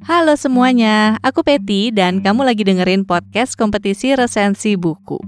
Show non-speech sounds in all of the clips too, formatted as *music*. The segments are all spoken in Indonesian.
Halo semuanya, aku Peti dan kamu lagi dengerin podcast kompetisi resensi buku.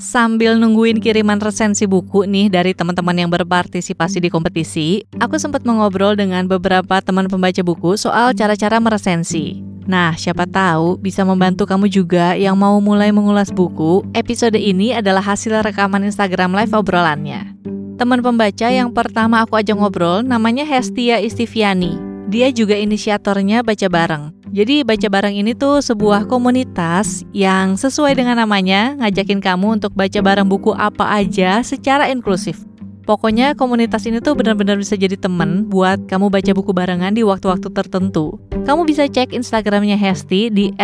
Sambil nungguin kiriman resensi buku nih dari teman-teman yang berpartisipasi di kompetisi, aku sempat mengobrol dengan beberapa teman pembaca buku soal cara-cara meresensi. Nah, siapa tahu bisa membantu kamu juga yang mau mulai mengulas buku. Episode ini adalah hasil rekaman Instagram live obrolannya. Teman pembaca yang pertama aku ajak ngobrol namanya Hestia Istiviani. Dia juga inisiatornya Baca Bareng. Jadi Baca Bareng ini tuh sebuah komunitas yang sesuai dengan namanya ngajakin kamu untuk baca bareng buku apa aja secara inklusif. Pokoknya komunitas ini tuh benar-benar bisa jadi temen buat kamu baca buku barengan di waktu-waktu tertentu. Kamu bisa cek Instagramnya Hesti di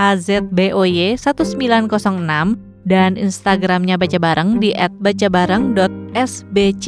@hzboy1906 dan Instagramnya Baca Bareng di @bacabareng.sbc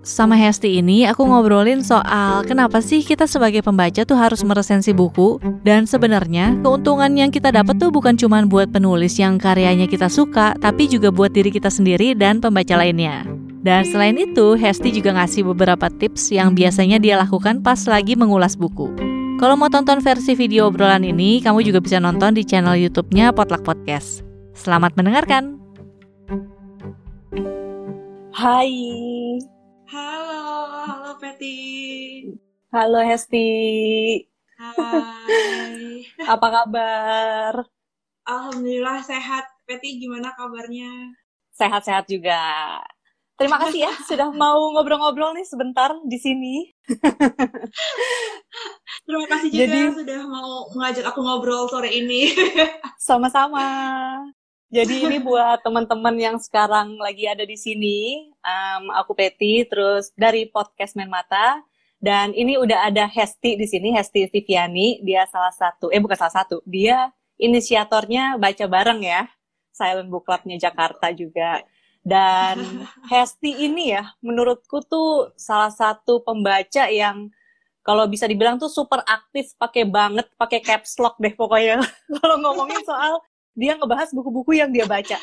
sama Hesti ini aku ngobrolin soal kenapa sih kita sebagai pembaca tuh harus meresensi buku dan sebenarnya keuntungan yang kita dapat tuh bukan cuma buat penulis yang karyanya kita suka tapi juga buat diri kita sendiri dan pembaca lainnya. Dan selain itu, Hesti juga ngasih beberapa tips yang biasanya dia lakukan pas lagi mengulas buku. Kalau mau tonton versi video obrolan ini, kamu juga bisa nonton di channel YouTube-nya Potluck Podcast. Selamat mendengarkan. Hai. Halo, halo Peti. Halo Hesti. Hai. Apa kabar? Alhamdulillah sehat. Peti gimana kabarnya? Sehat-sehat juga. Terima kasih ya *laughs* sudah mau ngobrol-ngobrol nih sebentar di sini. Terima kasih juga Jadi, sudah mau mengajak aku ngobrol sore ini. Sama-sama. Jadi ini buat teman-teman yang sekarang lagi ada di sini, um, aku Peti, terus dari podcast Men Mata, dan ini udah ada Hesti di sini, Hesti Stiviani, dia salah satu, eh bukan salah satu, dia inisiatornya baca bareng ya, Silent Book Clubnya Jakarta juga. Dan Hesti ini ya, menurutku tuh salah satu pembaca yang kalau bisa dibilang tuh super aktif, pakai banget, pakai caps lock deh pokoknya. *laughs* kalau ngomongin soal dia ngebahas buku-buku yang dia baca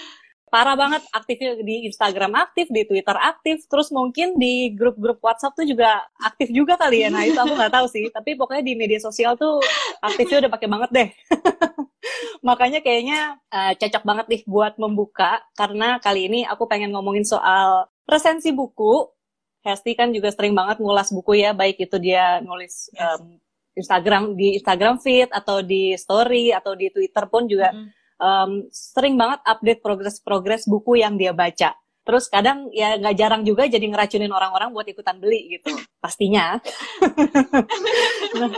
parah banget aktifnya di Instagram aktif, di Twitter aktif, terus mungkin di grup-grup WhatsApp tuh juga aktif juga kali ya. Nah itu aku nggak tahu sih, tapi pokoknya di media sosial tuh aktifnya udah pakai banget deh. *laughs* Makanya kayaknya uh, cocok banget nih buat membuka karena kali ini aku pengen ngomongin soal resensi buku. Hesti kan juga sering banget ngulas buku ya, baik itu dia nulis um, Instagram di Instagram feed atau di story atau di Twitter pun juga. Mm -hmm um, sering banget update progres-progres buku yang dia baca. Terus kadang ya nggak jarang juga jadi ngeracunin orang-orang buat ikutan beli gitu, pastinya. nah,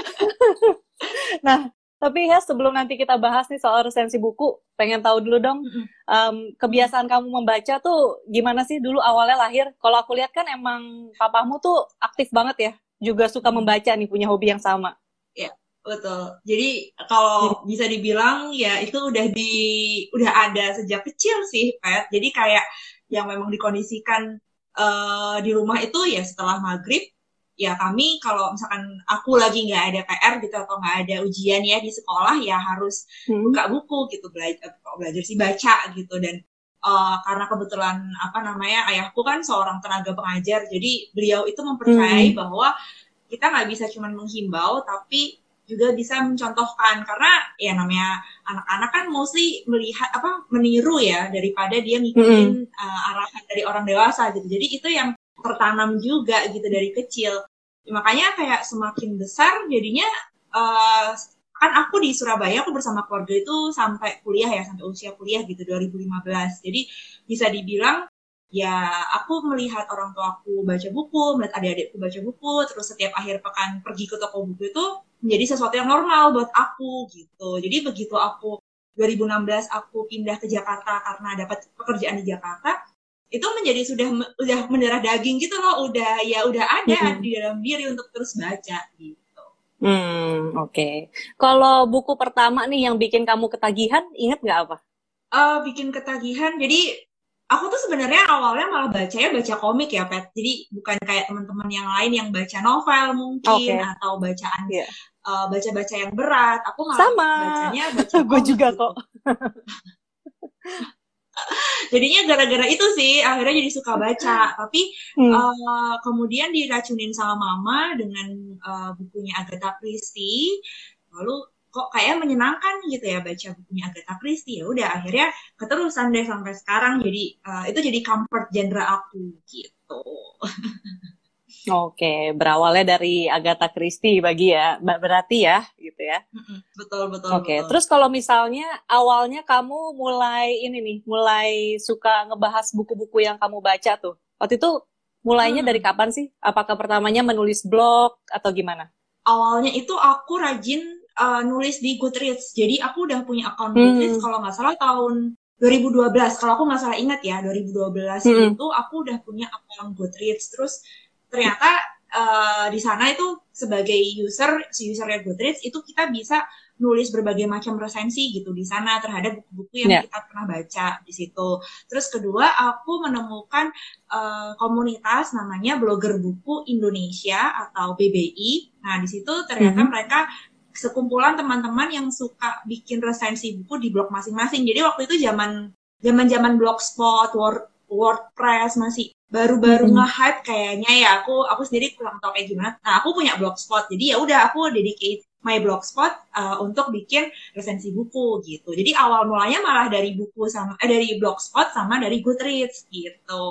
*laughs* nah, tapi ya sebelum nanti kita bahas nih soal resensi buku, pengen tahu dulu dong, um, kebiasaan kamu membaca tuh gimana sih dulu awalnya lahir? Kalau aku lihat kan emang papamu tuh aktif banget ya, juga suka membaca nih, punya hobi yang sama. Betul. Jadi kalau bisa dibilang ya itu udah di udah ada sejak kecil sih, Pet. Jadi kayak yang memang dikondisikan uh, di rumah itu ya setelah maghrib ya kami kalau misalkan aku lagi nggak ada PR gitu atau nggak ada ujian ya di sekolah ya harus hmm. buka buku gitu belajar belajar sih baca gitu dan uh, karena kebetulan apa namanya ayahku kan seorang tenaga pengajar jadi beliau itu mempercayai hmm. bahwa kita nggak bisa cuma menghimbau tapi juga bisa mencontohkan. Karena ya namanya anak-anak kan mostly melihat apa meniru ya daripada dia ngikutin mm. uh, arahan dari orang dewasa gitu. Jadi itu yang tertanam juga gitu dari kecil. Makanya kayak semakin besar jadinya uh, kan aku di Surabaya aku bersama keluarga itu sampai kuliah ya sampai usia kuliah gitu 2015 jadi bisa dibilang ya aku melihat orang tua aku baca buku, melihat adik-adikku baca buku, terus setiap akhir pekan pergi ke toko buku itu menjadi sesuatu yang normal buat aku gitu. Jadi begitu aku 2016 aku pindah ke Jakarta karena dapat pekerjaan di Jakarta, itu menjadi sudah udah mendarah daging gitu loh, udah ya udah ada hmm. di dalam diri untuk terus baca gitu. Hmm, oke. Okay. Kalau buku pertama nih yang bikin kamu ketagihan, inget nggak apa? Uh, bikin ketagihan, jadi aku tuh sebenarnya awalnya malah baca ya baca komik ya pet jadi bukan kayak teman-teman yang lain yang baca novel mungkin okay. atau bacaan yeah. Iya. uh, baca-baca yang berat aku malah Sama. bacanya *laughs* baca gue juga gitu. kok *laughs* jadinya gara-gara itu sih akhirnya jadi suka baca tapi hmm. uh, kemudian diracunin sama mama dengan uh, bukunya Agatha Christie lalu kok kayak menyenangkan gitu ya baca bukunya Agatha Christie ya udah akhirnya keterusan deh sampai sekarang jadi uh, itu jadi comfort genre aku gitu Oke, berawalnya dari Agatha Christie bagi ya, berarti ya, gitu ya. Betul betul. Oke, terus kalau misalnya awalnya kamu mulai ini nih, mulai suka ngebahas buku-buku yang kamu baca tuh, waktu itu mulainya hmm. dari kapan sih? Apakah pertamanya menulis blog atau gimana? Awalnya itu aku rajin uh, nulis di Goodreads, jadi aku udah punya akun Goodreads hmm. kalau nggak salah tahun 2012 kalau aku nggak salah ingat ya 2012 hmm. itu aku udah punya akun Goodreads terus ternyata uh, di sana itu sebagai user si usernya Goodreads itu kita bisa nulis berbagai macam resensi gitu di sana terhadap buku-buku yang yeah. kita pernah baca di situ. Terus kedua, aku menemukan uh, komunitas namanya Blogger Buku Indonesia atau BBI. Nah, di situ ternyata mm -hmm. mereka sekumpulan teman-teman yang suka bikin resensi buku di blog masing-masing. Jadi waktu itu zaman zaman-zaman blogspot, Word, WordPress masih baru-baru mm -hmm. nge-hype kayaknya ya aku aku sendiri kurang tahu kayak gimana. Nah aku punya blogspot jadi ya udah aku dedicate my blogspot uh, untuk bikin resensi buku gitu. Jadi awal mulanya malah dari buku sama eh, dari blogspot sama dari Goodreads gitu.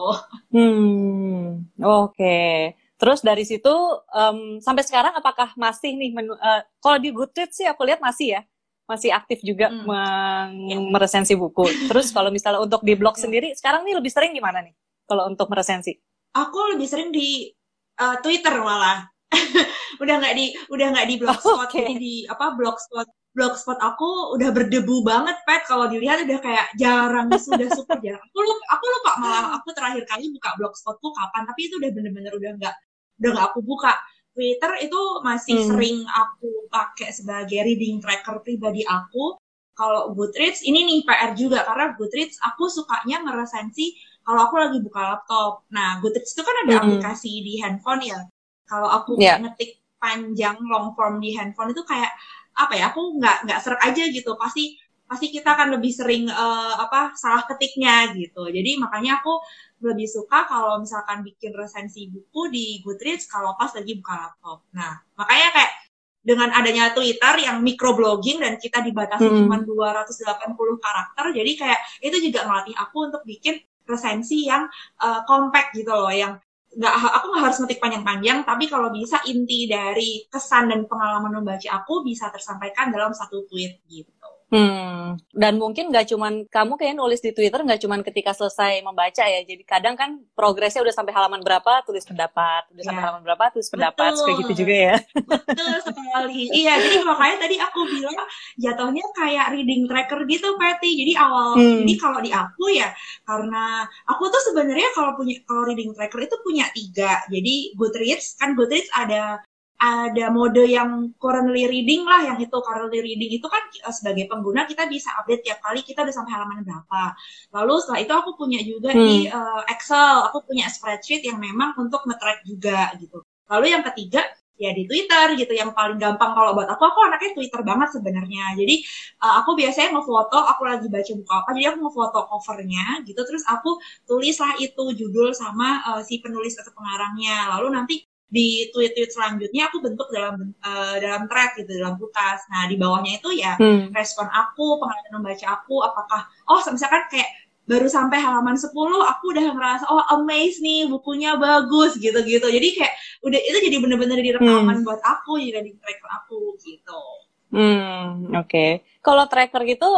Hmm oke. Okay. Terus dari situ um, sampai sekarang apakah masih nih menu, uh, kalau di Goodreads sih aku lihat masih ya masih aktif juga hmm. meresensi buku. Terus kalau misalnya untuk di blog sendiri sekarang nih lebih sering gimana nih? kalau untuk meresensi? Aku lebih sering di uh, Twitter malah. *laughs* udah nggak di udah nggak di blogspot okay. di apa blogspot blogspot aku udah berdebu banget pet kalau dilihat udah kayak jarang sudah super jarang aku lupa aku lupa malah aku terakhir kali buka blogspotku kapan tapi itu udah bener-bener udah nggak udah nggak aku buka Twitter itu masih hmm. sering aku pakai sebagai reading tracker pribadi aku kalau Goodreads ini nih PR juga karena Goodreads aku sukanya meresensi kalau aku lagi buka laptop. Nah, Goodreads itu kan ada hmm. aplikasi di handphone ya. Kalau aku yeah. ngetik panjang long form di handphone itu kayak apa ya? Aku nggak nggak serak aja gitu. Pasti pasti kita akan lebih sering uh, apa salah ketiknya gitu. Jadi makanya aku lebih suka kalau misalkan bikin resensi buku di Goodreads kalau pas lagi buka laptop. Nah, makanya kayak dengan adanya Twitter yang microblogging dan kita dibatasi hmm. cuma 280 karakter, jadi kayak itu juga melatih aku untuk bikin resensi yang uh, compact gitu loh yang nggak aku nggak harus ngetik panjang-panjang tapi kalau bisa inti dari kesan dan pengalaman membaca aku bisa tersampaikan dalam satu tweet gitu Hmm, dan mungkin nggak cuman kamu kayak nulis di Twitter nggak cuman ketika selesai membaca ya. Jadi kadang kan progresnya udah sampai halaman berapa tulis pendapat, udah sampai ya. halaman berapa tulis pendapat, Betul. kayak gitu juga ya. Betul sekali. iya, jadi makanya tadi aku bilang jatuhnya kayak reading tracker gitu, Patty. Jadi awal, hmm. jadi kalau di aku ya karena aku tuh sebenarnya kalau punya kalau reading tracker itu punya tiga. Jadi Goodreads kan Goodreads ada ada mode yang currently reading lah yang itu currently reading itu kan eh, sebagai pengguna kita bisa update tiap kali kita udah sampai halaman berapa. Lalu setelah itu aku punya juga hmm. di uh, Excel, aku punya spreadsheet yang memang untuk nge-track juga gitu. Lalu yang ketiga ya di Twitter gitu yang paling gampang kalau buat aku aku anaknya Twitter banget sebenarnya jadi uh, aku biasanya ngefoto aku lagi baca buku apa jadi aku ngefoto covernya gitu terus aku tulislah itu judul sama uh, si penulis atau pengarangnya lalu nanti di tweet-tweet selanjutnya aku bentuk dalam uh, dalam thread gitu dalam kutas. Nah di bawahnya itu ya hmm. respon aku, pengalaman membaca aku, apakah oh misalkan kayak baru sampai halaman 10 aku udah ngerasa oh amazed nih bukunya bagus gitu-gitu. Jadi kayak udah itu jadi bener-bener di rekaman hmm. buat aku jadi di tracker aku gitu. Hmm, oke. Okay. Kalau tracker gitu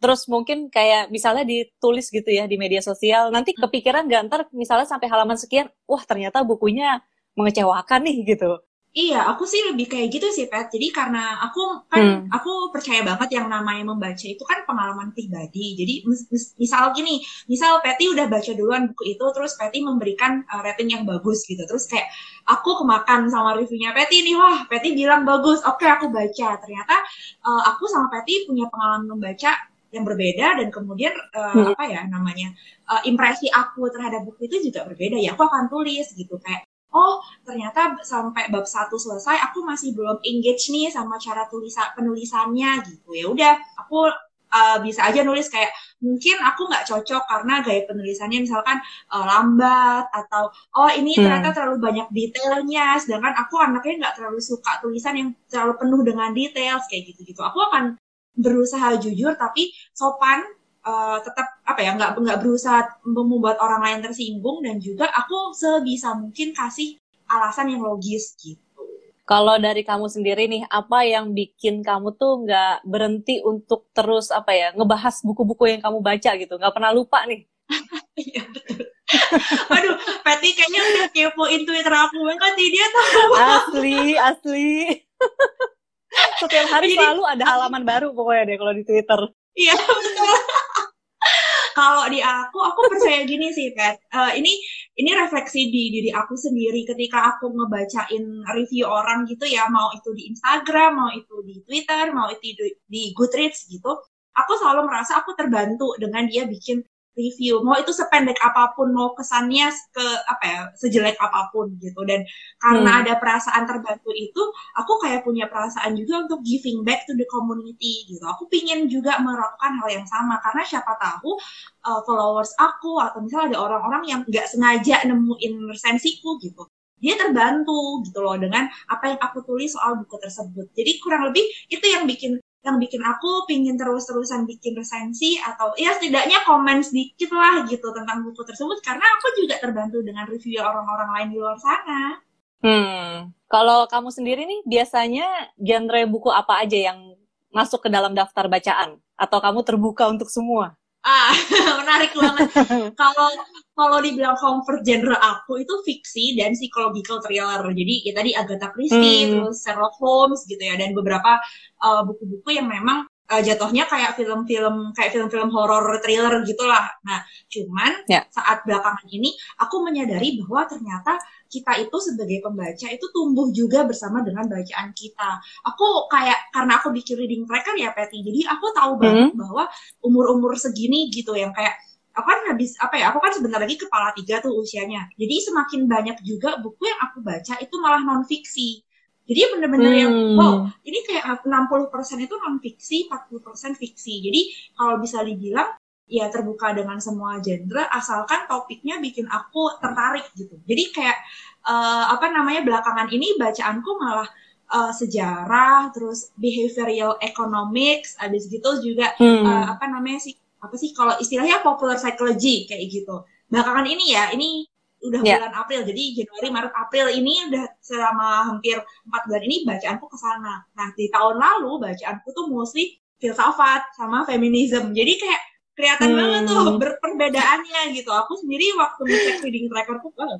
terus mungkin kayak misalnya ditulis gitu ya di media sosial nanti hmm. kepikiran gak ntar misalnya sampai halaman sekian wah ternyata bukunya mengecewakan nih gitu. Iya, aku sih lebih kayak gitu sih, Pet. Jadi karena aku kan hmm. aku percaya banget yang namanya membaca itu kan pengalaman pribadi. Jadi mis misal gini, misal Peti udah baca duluan buku itu, terus Peti memberikan uh, rating yang bagus gitu. Terus kayak aku kemakan sama reviewnya Peti nih, wah Peti bilang bagus, oke aku baca. Ternyata uh, aku sama Peti punya pengalaman membaca yang berbeda dan kemudian uh, hmm. apa ya namanya uh, impresi aku terhadap buku itu juga berbeda ya aku akan tulis gitu kayak oh ternyata sampai bab satu selesai aku masih belum engage nih sama cara tulisan penulisannya gitu ya udah aku uh, bisa aja nulis kayak mungkin aku nggak cocok karena gaya penulisannya misalkan uh, lambat atau oh ini hmm. ternyata terlalu banyak detailnya sedangkan aku anaknya nggak terlalu suka tulisan yang terlalu penuh dengan detail kayak gitu-gitu aku akan berusaha jujur tapi sopan uh, tetap apa ya nggak nggak berusaha membuat orang lain tersinggung dan juga aku sebisa mungkin kasih alasan yang logis gitu kalau dari kamu sendiri nih, apa yang bikin kamu tuh nggak berhenti untuk terus apa ya ngebahas buku-buku yang kamu baca gitu, nggak pernah lupa nih? *laughs* Iya betul. *laughs* Aduh, Patty kayaknya udah kepoin Twitter aku banget nih dia tahu. *laughs* Asli, asli. Setiap hari Jadi, selalu ada halaman baru pokoknya deh kalau di Twitter. Iya betul kalau di aku aku percaya gini sih Pat uh, ini ini refleksi di diri aku sendiri. Ketika aku ngebacain review orang gitu ya mau itu di Instagram mau itu di Twitter mau itu di, di Goodreads gitu aku selalu merasa aku terbantu dengan dia bikin review. Mau itu sependek apa pun mau kesannya ke apa ya sejelek apa pun gitu. Dan karena hmm. ada perasaan terbantu itu aku kayak punya perasaan juga untuk giving back to the community gitu. Aku pingin juga melakukan hal yang sama karena siapa tahu uh, followers aku atau misalnya ada orang-orang yang nggak sengaja nemuin resensiku gitu. Dia terbantu gitu loh dengan apa yang aku tulis soal buku tersebut. Jadi kurang lebih itu yang bikin yang bikin aku pingin terus-terusan bikin resensi atau ya setidaknya komen sedikit lah gitu tentang buku tersebut karena aku juga terbantu dengan review orang-orang lain di luar sana. Hmm, kalau kamu sendiri nih biasanya genre buku apa aja yang masuk ke dalam daftar bacaan atau kamu terbuka untuk semua? Ah, *laughs* menarik banget. *laughs* Kalau kalau dibilang comfort genre aku itu fiksi dan psychological thriller. Jadi ya tadi Agatha Christie, hmm. terus Sherlock Holmes gitu ya dan beberapa uh, buku-buku uh, yang memang uh, jatuhnya kayak film-film kayak film-film horror thriller gitulah. Nah, cuman yeah. saat belakangan ini aku menyadari bahwa ternyata kita itu sebagai pembaca itu tumbuh juga bersama dengan bacaan kita. Aku kayak karena aku bikin reading tracker ya Patty, jadi aku tahu banget hmm. bahwa umur-umur segini gitu yang kayak aku kan habis apa ya aku kan sebentar lagi kepala tiga tuh usianya jadi semakin banyak juga buku yang aku baca itu malah non fiksi jadi bener-bener hmm. yang wow ini kayak 60% itu non fiksi 40% fiksi jadi kalau bisa dibilang ya terbuka dengan semua genre asalkan topiknya bikin aku tertarik gitu jadi kayak uh, apa namanya belakangan ini bacaanku malah uh, sejarah terus behavioral economics habis gitu juga hmm. uh, apa namanya sih apa sih kalau istilahnya popular psychology kayak gitu. Belakangan ini ya, ini udah yeah. bulan April, jadi Januari, Maret, April ini udah selama hampir empat bulan ini bacaanku ke sana. Nah di tahun lalu bacaanku tuh mostly filsafat sama feminism. Jadi kayak kelihatan hmm. banget tuh perbedaannya gitu. Aku sendiri waktu ngecek reading tracker tuh, oh,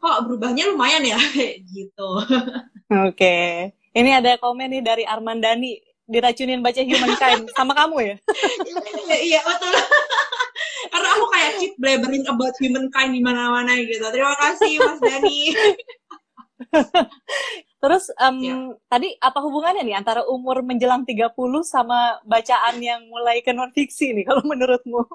kok berubahnya lumayan ya *laughs* gitu. *laughs* Oke. Okay. Ini ada komen nih dari Armandani diracunin baca Humankind sama kamu ya? iya betul. *laughs* Karena aku kayak keep blabbering about humankind di mana-mana gitu. Terima kasih Mas Dani. *laughs* Terus um, ya. tadi apa hubungannya nih antara umur menjelang 30 sama bacaan yang mulai ke non fiksi nih kalau menurutmu?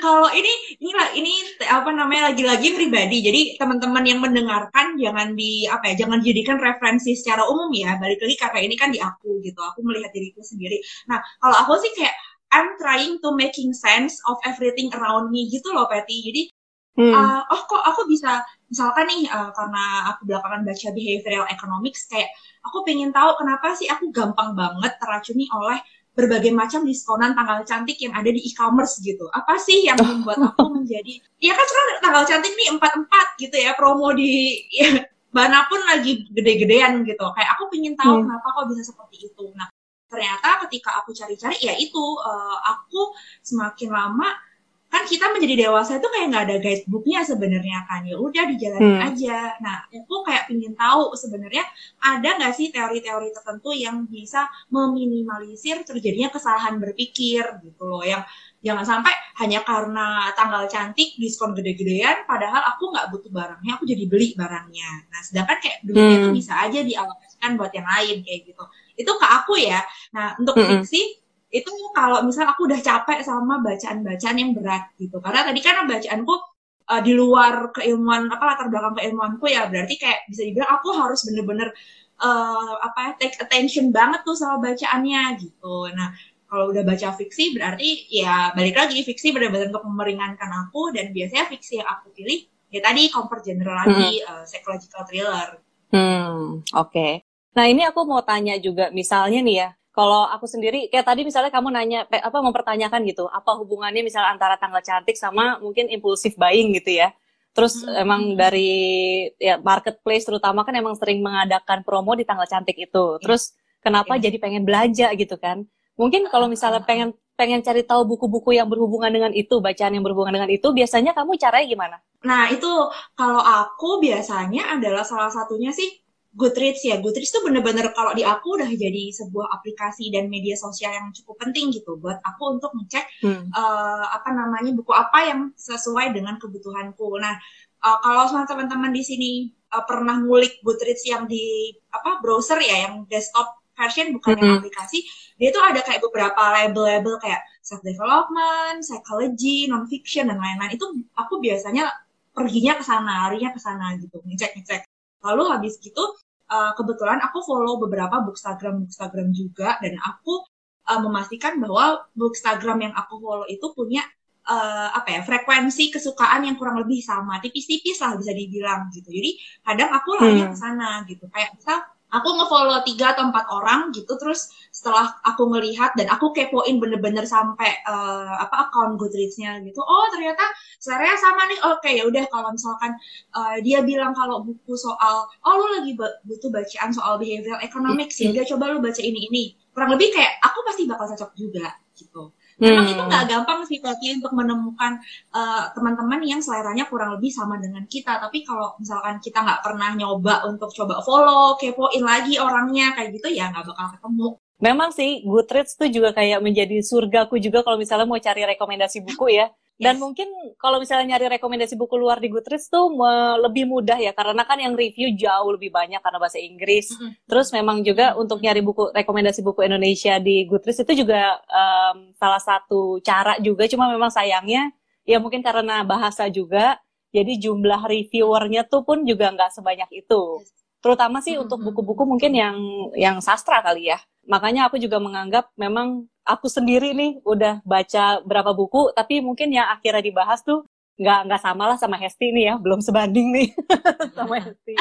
Kalau ini ini ini apa namanya lagi-lagi pribadi. Jadi teman-teman yang mendengarkan jangan di apa ya, jangan jadikan referensi secara umum ya. Balik lagi karena ini kan di aku gitu. Aku melihat diriku sendiri. Nah, kalau aku sih kayak I'm trying to making sense of everything around me gitu loh, Patty. Jadi hmm. uh, oh kok aku bisa misalkan nih uh, karena aku belakangan baca behavioral economics kayak aku pengen tahu kenapa sih aku gampang banget teracuni oleh berbagai macam diskonan tanggal cantik yang ada di e-commerce gitu. Apa sih yang membuat aku menjadi ya kan sekarang tanggal cantik nih empat empat gitu ya promo di ya, mana pun lagi gede-gedean gitu. Kayak aku pengen tahu hmm. kenapa kok bisa seperti itu. Nah ternyata ketika aku cari-cari ya itu uh, aku semakin lama kan kita menjadi dewasa itu kayak nggak ada guidebooknya sebenarnya kan ya udah dijalanin hmm. aja nah aku kayak pingin tahu sebenarnya ada nggak sih teori-teori tertentu yang bisa meminimalisir terjadinya kesalahan berpikir gitu loh yang jangan sampai hanya karena tanggal cantik diskon gede-gedean padahal aku nggak butuh barangnya aku jadi beli barangnya nah sedangkan kayak duitnya hmm. itu bisa aja dialokasikan buat yang lain kayak gitu itu ke aku ya nah untuk hmm. fiksi itu kalau misal aku udah capek sama bacaan-bacaan yang berat gitu karena tadi kan bacaanku uh, di luar keilmuan apa latar belakang keilmuanku ya berarti kayak bisa dibilang aku harus bener-bener uh, apa ya take attention banget tuh sama bacaannya gitu nah kalau udah baca fiksi berarti ya balik lagi fiksi benar-benar untuk meringankan aku dan biasanya fiksi yang aku pilih ya tadi comfort genre lagi hmm. uh, psychological thriller. Hmm, oke. Okay. Nah ini aku mau tanya juga misalnya nih ya, kalau aku sendiri kayak tadi misalnya kamu nanya apa mempertanyakan gitu, apa hubungannya misalnya antara tanggal cantik sama mungkin impulsif buying gitu ya. Terus hmm. emang dari ya marketplace terutama kan emang sering mengadakan promo di tanggal cantik itu. Terus kenapa yeah. jadi pengen belanja gitu kan? Mungkin kalau misalnya pengen pengen cari tahu buku-buku yang berhubungan dengan itu, bacaan yang berhubungan dengan itu, biasanya kamu caranya gimana? Nah, itu kalau aku biasanya adalah salah satunya sih Goodreads ya. Goodreads tuh bener-bener kalau di aku udah jadi sebuah aplikasi dan media sosial yang cukup penting gitu buat aku untuk ngecek hmm. uh, apa namanya buku apa yang sesuai dengan kebutuhanku. Nah, uh, kalau sama teman-teman di sini uh, pernah ngulik Goodreads yang di apa browser ya, yang desktop version bukan mm -hmm. yang aplikasi dia tuh ada kayak beberapa label-label kayak self development, psychology, non fiction dan lain-lain itu aku biasanya perginya ke sana, larinya ke sana gitu, ngecek-ngecek. Lalu habis gitu uh, kebetulan aku follow beberapa bookstagram bookstagram juga dan aku uh, memastikan bahwa bookstagram yang aku follow itu punya uh, apa ya frekuensi kesukaan yang kurang lebih sama tipis-tipis lah bisa dibilang gitu jadi kadang aku lari hmm. ke sana gitu kayak misal aku ngefollow tiga atau empat orang gitu terus setelah aku ngelihat dan aku kepoin bener-bener sampai uh, apa akun Goodreads-nya gitu oh ternyata sebenarnya sama nih oke okay, ya udah kalau misalkan uh, dia bilang kalau buku soal oh lu lagi butuh bacaan soal behavioral economics ya udah coba lu baca ini ini kurang lebih kayak aku pasti bakal cocok juga gitu Memang hmm. itu nggak gampang sih Tati untuk menemukan uh, teman-teman yang seleranya kurang lebih sama dengan kita. Tapi kalau misalkan kita nggak pernah nyoba untuk coba follow, kepoin lagi orangnya kayak gitu ya nggak bakal ketemu. Memang sih Goodreads tuh juga kayak menjadi surgaku juga kalau misalnya mau cari rekomendasi buku ya. Dan yes. mungkin kalau misalnya nyari rekomendasi buku luar di Goodreads tuh lebih mudah ya karena kan yang review jauh lebih banyak karena bahasa Inggris. Mm -hmm. Terus memang juga untuk nyari buku rekomendasi buku Indonesia di Goodreads itu juga um, salah satu cara juga cuma memang sayangnya ya mungkin karena bahasa juga jadi jumlah reviewernya tuh pun juga nggak sebanyak itu. Terutama sih mm -hmm. untuk buku-buku mungkin yang yang sastra kali ya. Makanya aku juga menganggap memang aku sendiri nih udah baca berapa buku, tapi mungkin yang akhirnya dibahas tuh nggak nggak sama lah sama Hesti nih ya, belum sebanding nih *laughs* sama Hesti.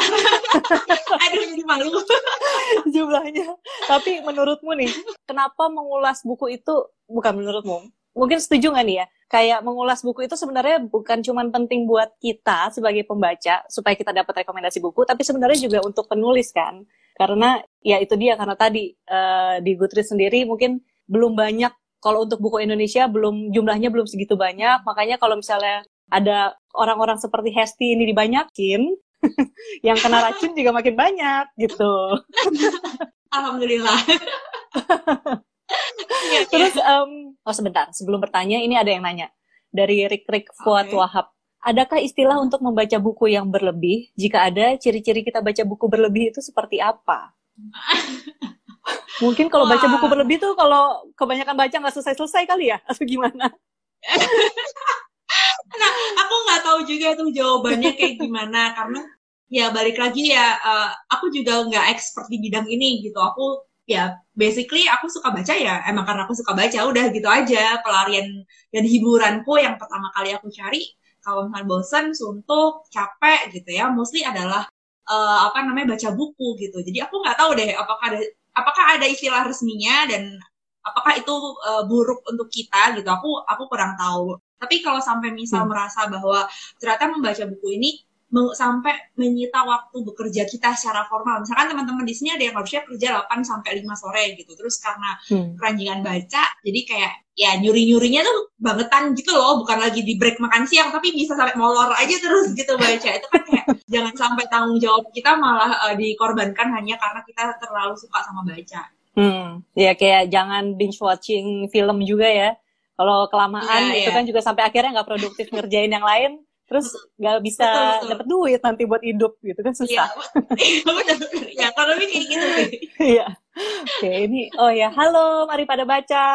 *laughs* Aduh jadi malu *laughs* jumlahnya. Tapi menurutmu nih, kenapa mengulas buku itu bukan menurutmu? Mungkin setuju nggak nih ya? Kayak mengulas buku itu sebenarnya bukan cuma penting buat kita sebagai pembaca supaya kita dapat rekomendasi buku, tapi sebenarnya juga untuk penulis kan. Karena ya itu dia karena tadi uh, di Goodreads sendiri mungkin belum banyak kalau untuk buku Indonesia belum jumlahnya belum segitu banyak. Makanya kalau misalnya ada orang-orang seperti Hesti ini dibanyakin *laughs* yang kena racun juga makin banyak gitu. *laughs* Alhamdulillah. *laughs* Iya, terus um, oh sebentar sebelum bertanya ini ada yang nanya dari Rik Rik Fuad okay. Wahab. Adakah istilah untuk membaca buku yang berlebih? Jika ada ciri-ciri kita baca buku berlebih itu seperti apa Mungkin kalau baca buku berlebih tuh kalau kebanyakan baca nggak selesai-selesai kali ya atau gimana? *laughs* nah, aku nggak tahu juga tuh jawabannya kayak gimana karena ya balik lagi ya uh, aku juga nggak expert di bidang ini gitu. Aku ya basically aku suka baca ya emang karena aku suka baca udah gitu aja pelarian dan hiburanku yang pertama kali aku cari kalau misalnya bosan, suntuk, capek gitu ya, mostly adalah uh, apa namanya baca buku gitu. Jadi aku nggak tahu deh apakah ada apakah ada istilah resminya dan apakah itu uh, buruk untuk kita gitu aku aku kurang tahu tapi kalau sampai misal hmm. merasa bahwa ternyata membaca buku ini sampai menyita waktu bekerja kita secara formal. Misalkan teman-teman di sini ada yang harusnya kerja 8 sampai 5 sore gitu. Terus karena hmm. keranjingan baca, jadi kayak ya nyuri-nyurinya tuh bangetan gitu loh, bukan lagi di break makan siang tapi bisa sampai molor aja terus gitu baca. Itu kan kayak *laughs* jangan sampai tanggung jawab kita malah uh, dikorbankan hanya karena kita terlalu suka sama baca. Hmm, ya kayak jangan binge watching film juga ya. Kalau kelamaan ya, itu ya. kan juga sampai akhirnya nggak produktif ngerjain yang lain terus nggak bisa dapat duit nanti buat hidup gitu kan susah. *laughs* Iya, ya kalau ini kayak gitu Iya. Oke, ini oh ya, halo, mari pada baca.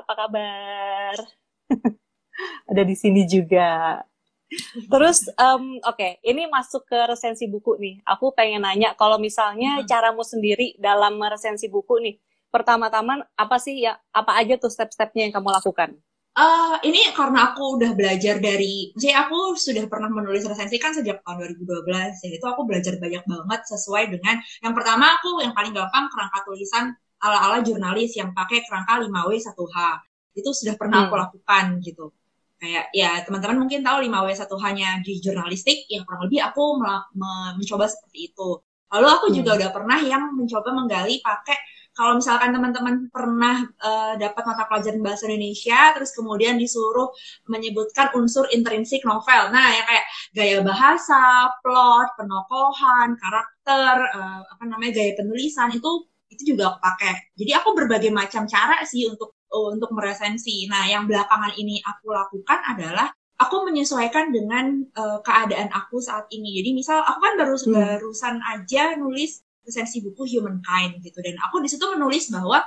Apa kabar? *laughs* Ada di sini juga. Terus, um, oke, okay, ini masuk ke resensi buku nih. Aku pengen nanya, kalau misalnya hmm. caramu sendiri dalam meresensi buku nih, pertama-tama apa sih ya apa aja tuh step-stepnya yang kamu lakukan? Uh, ini karena aku udah belajar dari, jadi aku sudah pernah menulis resensi kan sejak tahun 2012, ya itu aku belajar banyak banget sesuai dengan, yang pertama aku yang paling gampang kerangka tulisan ala-ala jurnalis yang pakai kerangka 5W 1H, itu sudah pernah hmm. aku lakukan gitu. Kayak ya teman-teman mungkin tahu 5W 1H-nya di jurnalistik, yang kurang lebih aku mencoba seperti itu. Lalu aku hmm. juga udah pernah yang mencoba menggali pakai kalau misalkan teman-teman pernah uh, dapat mata pelajaran bahasa Indonesia, terus kemudian disuruh menyebutkan unsur intrinsik novel. Nah, yang kayak gaya bahasa, plot, penokohan, karakter, uh, apa namanya gaya penulisan itu itu juga aku pakai. Jadi aku berbagai macam cara sih untuk uh, untuk meresensi. Nah, yang belakangan ini aku lakukan adalah aku menyesuaikan dengan uh, keadaan aku saat ini. Jadi misal aku kan baru hmm. barusan aja nulis resensi buku Humankind gitu. Dan aku di situ menulis bahwa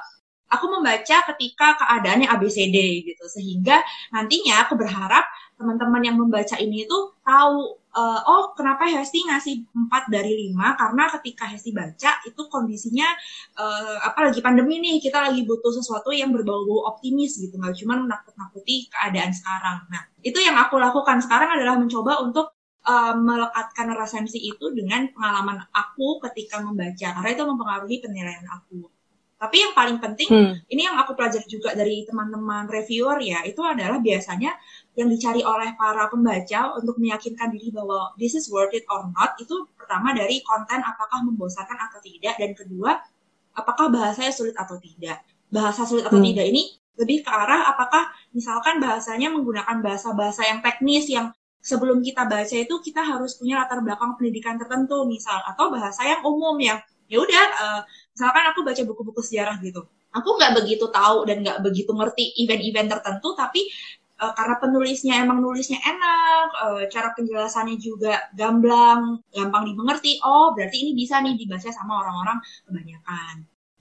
aku membaca ketika keadaannya ABCD gitu. Sehingga nantinya aku berharap teman-teman yang membaca ini itu tahu uh, oh kenapa Hesti ngasih 4 dari 5 karena ketika Hesti baca itu kondisinya uh, apa lagi pandemi nih. Kita lagi butuh sesuatu yang berbau-bau optimis gitu. Nggak cuma menakut-nakuti keadaan sekarang. Nah itu yang aku lakukan sekarang adalah mencoba untuk uh, melekatkan resensi itu dengan pengalaman aku ketika membaca karena itu mempengaruhi penilaian aku. Tapi yang paling penting, hmm. ini yang aku pelajari juga dari teman-teman reviewer ya, itu adalah biasanya yang dicari oleh para pembaca untuk meyakinkan diri bahwa this is worth it or not, itu pertama dari konten apakah membosankan atau tidak, dan kedua, apakah bahasanya sulit atau tidak. Bahasa sulit atau hmm. tidak ini lebih ke arah apakah misalkan bahasanya menggunakan bahasa-bahasa yang teknis, yang sebelum kita baca itu kita harus punya latar belakang pendidikan tertentu misal atau bahasa yang umum yang ya udah uh, misalkan aku baca buku-buku sejarah gitu. Aku nggak begitu tahu dan nggak begitu ngerti event-event tertentu tapi uh, karena penulisnya emang nulisnya enak uh, cara penjelasannya juga gamblang gampang dimengerti oh berarti ini bisa nih dibaca sama orang-orang kebanyakan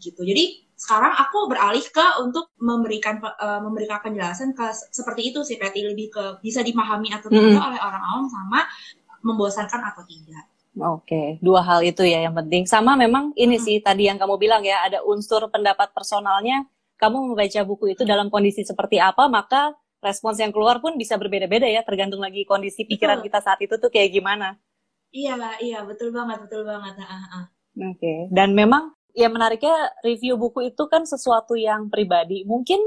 gitu jadi sekarang aku beralih ke untuk memberikan uh, memberikan penjelasan ke seperti itu sih Peti lebih ke bisa dipahami atau tidak mm. oleh orang awam sama membosankan atau tidak. Oke, okay. dua hal itu ya yang penting. Sama memang ini hmm. sih tadi yang kamu bilang ya, ada unsur pendapat personalnya. Kamu membaca buku itu dalam kondisi seperti apa, maka respons yang keluar pun bisa berbeda-beda ya, tergantung lagi kondisi pikiran betul. kita saat itu tuh kayak gimana. Iya, iya, betul banget, betul banget. Oke, okay. dan memang ya menariknya review buku itu kan sesuatu yang pribadi. Mungkin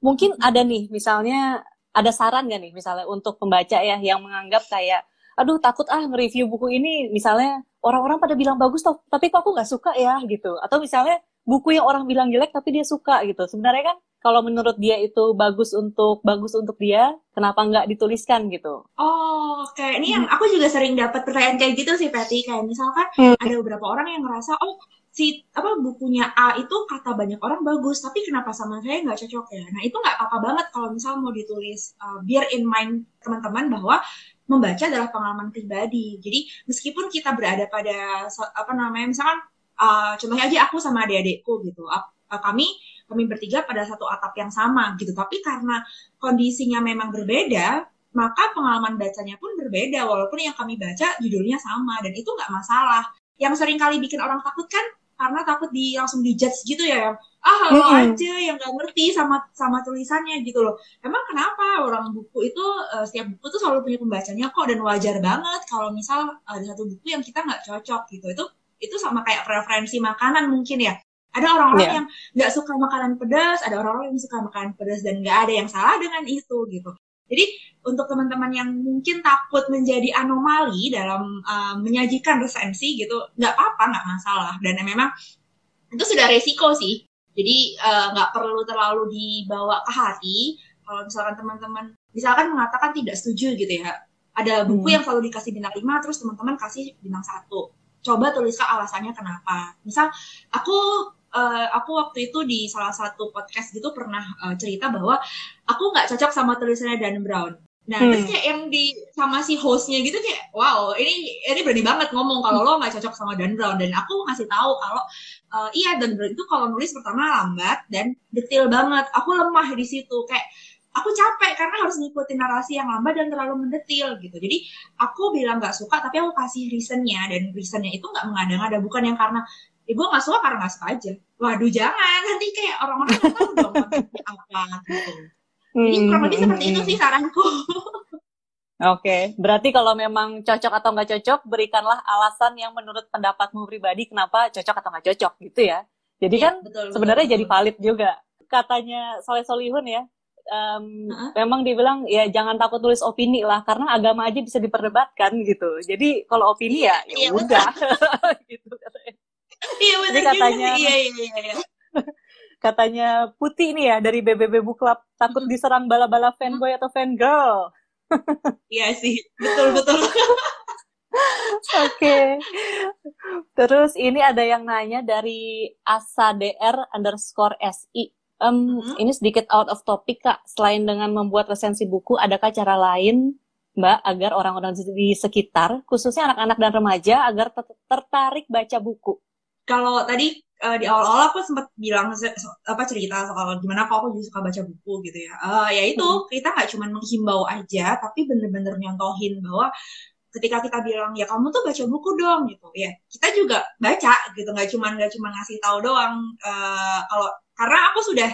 mungkin ada nih misalnya ada saran gak nih misalnya untuk pembaca ya yang menganggap kayak aduh takut ah nge-review buku ini misalnya orang-orang pada bilang bagus tapi kok aku nggak suka ya gitu. Atau misalnya buku yang orang bilang jelek tapi dia suka gitu. Sebenarnya kan kalau menurut dia itu bagus untuk bagus untuk dia kenapa nggak dituliskan gitu? Oh kayak ini yang aku juga sering dapat pertanyaan kayak gitu sih Patty kayak misalkan hmm. ada beberapa orang yang ngerasa oh si apa bukunya A itu kata banyak orang bagus tapi kenapa sama saya nggak cocok ya? Nah itu nggak apa-apa banget kalau misal mau ditulis uh, biar in mind teman-teman bahwa membaca adalah pengalaman pribadi. Jadi meskipun kita berada pada apa namanya misalkan uh, contohnya aja aku sama adik-adikku gitu uh, kami kami bertiga pada satu atap yang sama gitu. Tapi karena kondisinya memang berbeda maka pengalaman bacanya pun berbeda walaupun yang kami baca judulnya sama dan itu nggak masalah. Yang sering kali bikin orang takut kan karena takut di langsung dijudge gitu ya ah lo hmm. aja yang nggak ngerti sama sama tulisannya gitu loh emang kenapa orang buku itu uh, setiap buku tuh selalu punya pembacanya kok dan wajar banget kalau misal ada satu buku yang kita nggak cocok gitu itu itu sama kayak preferensi makanan mungkin ya ada orang-orang yeah. yang nggak suka makanan pedas ada orang-orang yang suka makanan pedas dan nggak ada yang salah dengan itu gitu jadi untuk teman-teman yang mungkin takut menjadi anomali dalam uh, menyajikan resensi gitu, nggak apa-apa, nggak masalah. Dan memang itu sudah resiko sih. Jadi nggak uh, perlu terlalu dibawa ke hati. Kalau misalkan teman-teman, misalkan mengatakan tidak setuju gitu ya, ada buku hmm. yang selalu dikasih bintang 5, terus teman-teman kasih bintang satu. Coba tuliskan alasannya kenapa. Misal, aku uh, aku waktu itu di salah satu podcast gitu pernah uh, cerita bahwa aku nggak cocok sama tulisannya Dan Brown. Nah, hmm. terus kayak yang di sama si hostnya gitu kayak, wow, ini ini berani banget ngomong kalau lo nggak cocok sama Dan Brown. Dan aku ngasih tahu kalau uh, iya Dan Brown itu kalau nulis pertama lambat dan detail banget. Aku lemah di situ kayak aku capek karena harus ngikutin narasi yang lambat dan terlalu mendetil gitu. Jadi aku bilang nggak suka, tapi aku kasih reasonnya dan reasonnya itu nggak mengada-ngada, bukan yang karena ya gue nggak suka karena nggak suka aja waduh jangan nanti kayak orang-orang nggak tahu dong *laughs* apa gitu jadi kurang lebih seperti itu sih saranku Oke, berarti kalau memang cocok atau nggak cocok, berikanlah alasan yang menurut pendapatmu pribadi kenapa cocok atau nggak cocok gitu ya. Jadi Iya, kan betul, sebenarnya betul, jadi betul. valid juga. Katanya Soleh Solihun ya, em, Heeh. memang dibilang ya jangan takut tulis opini lah, karena agama aja bisa diperdebatkan gitu. Jadi kalau opini ya ya Iya, udah *laughs* gitu katanya. Iya katanya- sih. iya iya iya iya. *laughs* Katanya Putih nih ya dari BBB Book Club takut diserang bala-bala fanboy atau fangirl. *laughs* Iya sih betul betul *laughs* Oke. Terus ini ada yang nanya dari asadr underscore si. Em, Mhm. Ini sedikit out of topic kak. Selain dengan membuat resensi buku, adakah cara lain mbak agar orang-orang di- sekitar, khususnya anak-anak dan remaja, agar ter- tertarik baca buku? Kalau tadi eh, di awal-awal aku sempat bilang se- se- apa cerita soal gimana kok aku jadi suka baca buku gitu ya. Eh, ya itu Hmm. kita nggak cuma menghimbau aja, tapi bener-bener nyontohin bahwa ketika kita bilang ya kamu tuh baca buku dong gitu ya kita juga baca gitu nggak cuma nggak cuma ngasih tahu doang Eh, kalau karena aku sudah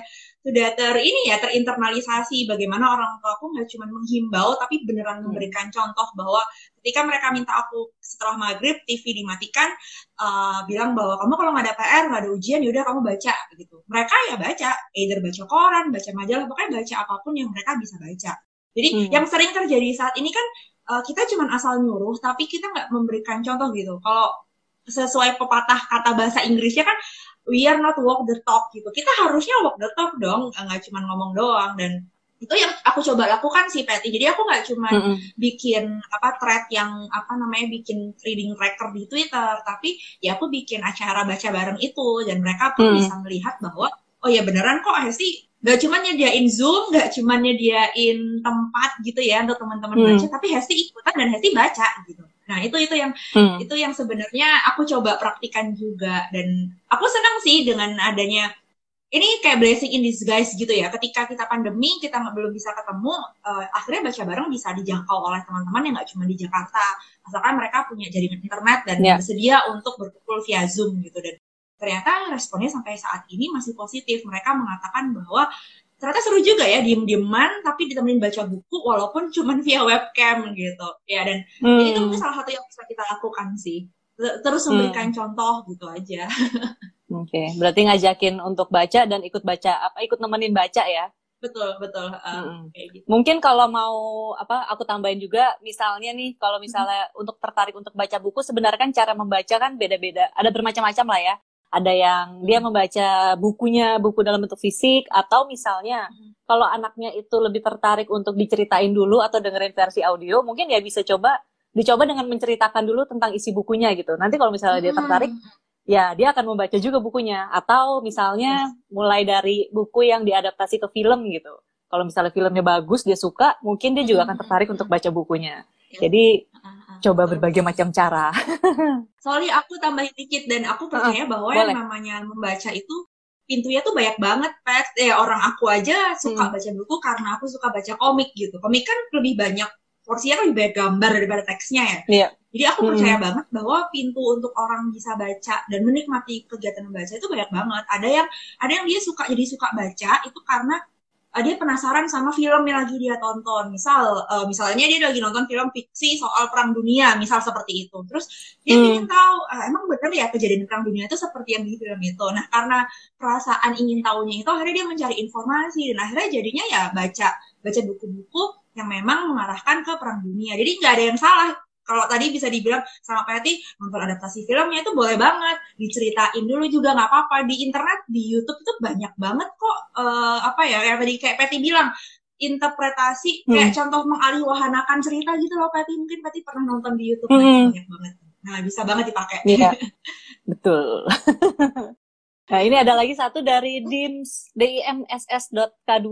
sudah ter ini ya terinternalisasi bagaimana orang tua aku nggak cuma menghimbau tapi beneran Hmm. memberikan contoh bahwa ketika mereka minta aku setelah maghrib TV dimatikan uh, bilang bahwa kamu kalau nggak ada PR nggak ada ujian yaudah kamu baca gitu mereka ya baca either baca koran baca majalah pokoknya baca apa pun yang mereka bisa baca jadi Hmm. yang sering terjadi saat ini kan uh, kita cuma asal nyuruh tapi kita nggak memberikan contoh gitu kalau sesuai pepatah kata bahasa Inggrisnya kan we are not walk the talk gitu kita harusnya walk the talk dong nggak cuma ngomong doang dan itu yang aku coba lakukan sih Patty jadi aku nggak cuma Mm-mm. bikin apa thread yang apa namanya bikin reading record di Twitter tapi ya aku bikin acara baca bareng itu dan mereka pun Hmm. bisa melihat bahwa oh ya beneran kok Hesti gak cuma nyediain Zoom, gak cuma nyediain tempat gitu ya untuk teman-teman Hmm. baca, tapi Hesti ikutan dan Hesti baca gitu. Nah itu itu yang Hmm. itu yang sebenarnya aku coba praktikan juga dan aku senang sih dengan adanya ini kayak blessing in disguise gitu ya. Ketika kita pandemi, kita belum bisa ketemu, eh, akhirnya baca bareng bisa dijangkau oleh teman-teman yang nggak cuma di Jakarta. Asalkan mereka punya jaringan internet dan Ya. bersedia untuk berkumpul via Zoom gitu. Dan ternyata responnya sampai saat ini masih positif. Mereka mengatakan bahwa ternyata seru juga ya diem-dieman tapi ditemenin baca buku walaupun cuma via webcam gitu. Ya dan Hmm. mungkin salah satu yang bisa kita lakukan sih. Ter- Terus Hmm. memberikan contoh gitu aja. *laughs* Oke, berarti ngajakin untuk baca dan ikut baca apa ikut nemenin baca ya. betul betul uh, Mm-mm. kayak gitu. Mungkin kalau mau apa aku tambahin juga misalnya nih kalau misalnya untuk tertarik untuk baca buku sebenarnya kan cara membaca kan beda-beda. Ada bermacam-macam lah ya. Ada yang dia membaca bukunya buku dalam bentuk fisik atau misalnya Mhm. kalau anaknya itu lebih tertarik untuk diceritain dulu atau dengerin versi audio, mungkin ya bisa coba dicoba dengan menceritakan dulu tentang isi bukunya gitu. Nanti kalau misalnya dia tertarik Hmm. ya dia akan membaca juga bukunya atau misalnya mulai dari buku yang diadaptasi ke film gitu kalau misalnya filmnya bagus dia suka mungkin dia juga akan tertarik untuk baca bukunya Ya. jadi coba berbagai macam cara *laughs* Soalnya aku tambahin dikit dan aku percaya bahwa boleh. yang namanya membaca itu pintunya tuh banyak banget, Pat. Eh, orang aku aja suka Hmm. baca buku karena aku suka baca komik gitu. Komik kan lebih banyak porsinya kan lebih banyak gambar daripada teksnya ya. Iya. Jadi aku Hmm. percaya banget bahwa pintu untuk orang bisa baca dan menikmati kegiatan membaca itu banyak banget. Ada yang ada yang dia suka jadi suka baca itu karena uh, dia penasaran sama film yang lagi dia tonton. Misal, uh, misalnya dia lagi nonton film fiksi soal perang dunia, misal seperti itu. Terus dia Hmm. ingin tahu, "Ah, emang bener ya kejadian perang dunia itu seperti yang di film itu. Nah, karena perasaan ingin tahunya itu, akhirnya dia mencari informasi dan akhirnya jadinya ya baca baca buku-buku yang memang mengarahkan ke perang dunia. Jadi nggak ada yang salah. Kalau tadi bisa dibilang sama Patty nonton adaptasi filmnya itu boleh banget. Diceritain dulu juga nggak apa-apa. Di internet di YouTube itu banyak banget kok eh, apa ya yang tadi kayak Patty bilang interpretasi kayak contoh mengalihwahanakan cerita gitu loh Patty mungkin Patty pernah nonton di YouTube Hmm. banyak banget. Nah bisa banget dipakai. Iya, *laughs* betul. *laughs* nah ini ada lagi satu dari dims dimss.k2.